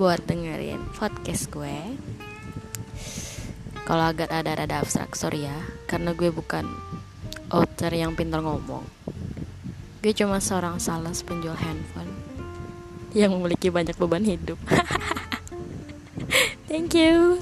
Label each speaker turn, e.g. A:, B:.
A: buat dengerin podcast gue. Kalau agak ada rada abstrak sorry ya. Karena gue bukan author yang pintar ngomong. Gue cuma seorang sales penjual handphone yang memiliki banyak beban hidup. Thank you.